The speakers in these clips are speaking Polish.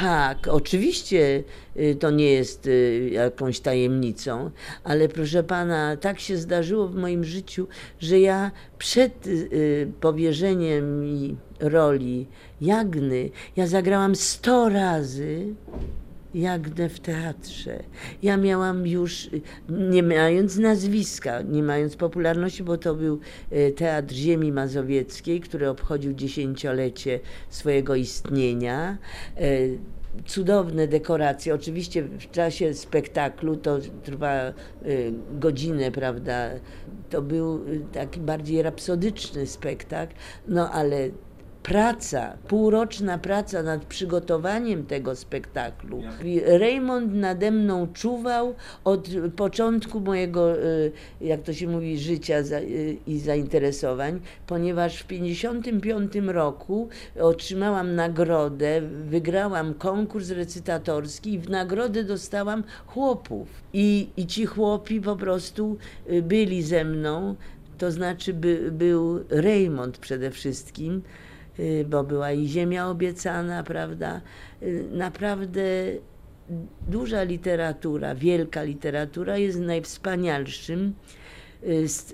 Tak, oczywiście y, to nie jest y, jakąś tajemnicą, ale proszę pana, tak się zdarzyło w moim życiu, że ja przed y, powierzeniem mi roli Jagny, ja zagrałam 100 razy Jagnę w teatrze. Ja miałam już, nie mając nazwiska, nie mając popularności, bo to był e, Teatr Ziemi Mazowieckiej, który obchodził dziesięciolecie swojego istnienia e, cudowne dekoracje. Oczywiście w czasie spektaklu to trwa y, godzinę, prawda? To był taki bardziej rapsodyczny spektakl, no ale praca, półroczna praca nad przygotowaniem tego spektaklu. Raymond nade mną czuwał od początku mojego, y, jak to się mówi, życia y, i zainteresowań, ponieważ w 1955 roku otrzymałam nagrodę, wygrałam konkurs recytatorski i w nagrodę dostałam chłopów. I, i ci chłopi po prostu y, byli ze mną, to znaczy by, był Raymond przede wszystkim, bo była i ziemia obiecana, prawda? Y, naprawdę duża literatura, wielka literatura jest najwspanialszym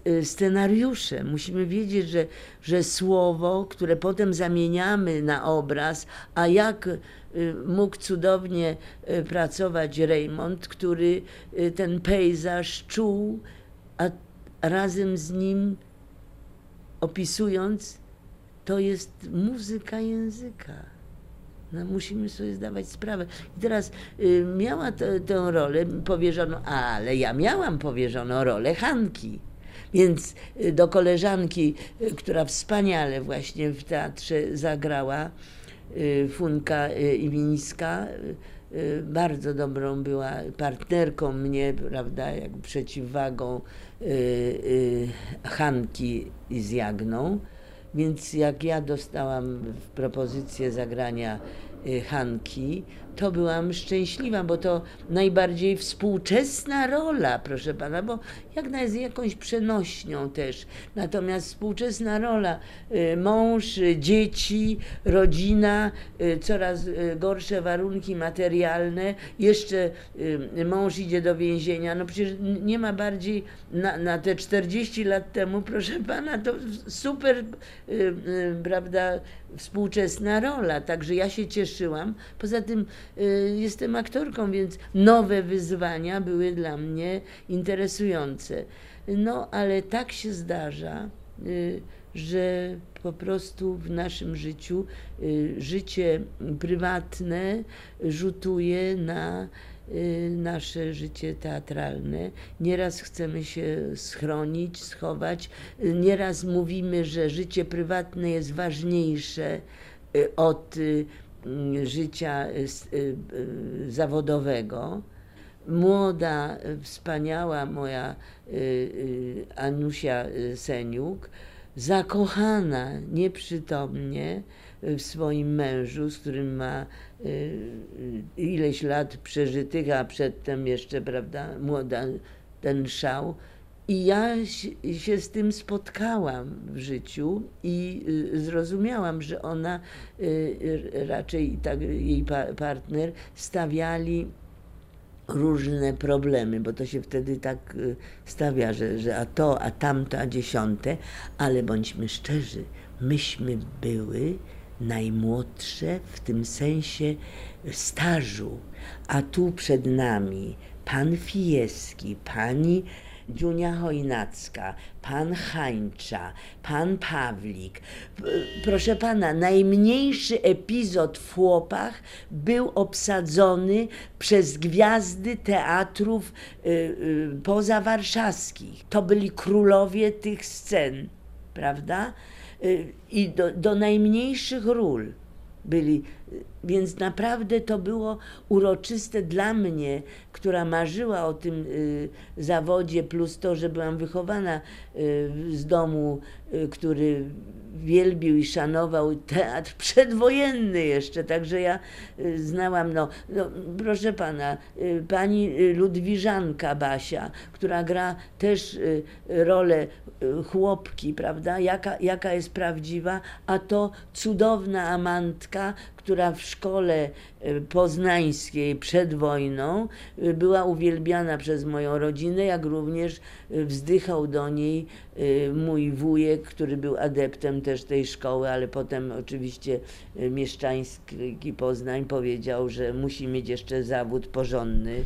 y, scenariuszem. Musimy wiedzieć, że, że słowo, które potem zamieniamy na obraz, a jak mógł cudownie pracować Raymond, który ten pejzaż czuł, a razem z nim opisując to jest muzyka języka. No, musimy sobie zdawać sprawę. I teraz y, miała te, tę rolę powierzoną, ale ja miałam powierzoną rolę Hanki. Więc y, do koleżanki, y, która wspaniale właśnie w teatrze zagrała, y, Funka y, Iwińska, y, bardzo dobrą była partnerką mnie, prawda, jak przeciwwagą Hanki z Jagną. Więc jak ja dostałam propozycję zagrania y, Hanki, to byłam szczęśliwa, bo to najbardziej współczesna rola, proszę pana, bo Jagna jest jakąś przenośnią też. Natomiast współczesna rola, y, mąż, dzieci, rodzina, y, coraz gorsze warunki materialne, jeszcze mąż idzie do więzienia. No przecież nie ma bardziej na, na te 40 lat temu, proszę pana, to super Y, y, prawda, współczesna rola. Także ja się cieszyłam. Poza tym y, jestem aktorką, więc nowe wyzwania były dla mnie interesujące. No, ale tak się zdarza, że po prostu w naszym życiu życie prywatne rzutuje na Y, nasze życie teatralne. Nieraz chcemy się schronić, schować, y, nieraz mówimy, że życie prywatne jest ważniejsze y, od życia zawodowego. Młoda, wspaniała moja Anusia Seniuk, zakochana nieprzytomnie w swoim mężu, z którym ma y, ileś lat przeżytych, a przedtem jeszcze, prawda, młoda, ten szał. I ja się z tym spotkałam w życiu i y, zrozumiałam, że ona y, raczej tak, jej partner stawiali różne problemy, bo to się wtedy tak stawia, że, że a to, a tamto, a dziesiąte, ale bądźmy szczerzy, myśmy były najmłodsze w tym sensie stażu, a tu przed nami pan Fieski, pani Dziunia Chojnacka, pan Hańcza, pan Pawlik. Proszę pana, najmniejszy epizod w Chłopach był obsadzony przez gwiazdy teatrów y, y, pozawarszawskich. To byli królowie tych scen, prawda? Y, i do, do najmniejszych ról byli. Więc naprawdę to było uroczyste dla mnie, która marzyła o tym y, zawodzie, plus to, że byłam wychowana y, z domu, y, który wielbił i szanował teatr przedwojenny jeszcze, także ja znałam, no, no proszę pana, pani Ludwiżanka Basia, która gra też rolę chłopki, prawda, jaka, jaka jest prawdziwa, a to cudowna amantka, która w szkole y, poznańskiej przed wojną y, była uwielbiana przez moją rodzinę, jak również y, wzdychał do niej mój wujek, który był adeptem też tej szkoły, ale potem oczywiście mieszczański Poznań powiedział, że musi mieć jeszcze zawód porządny.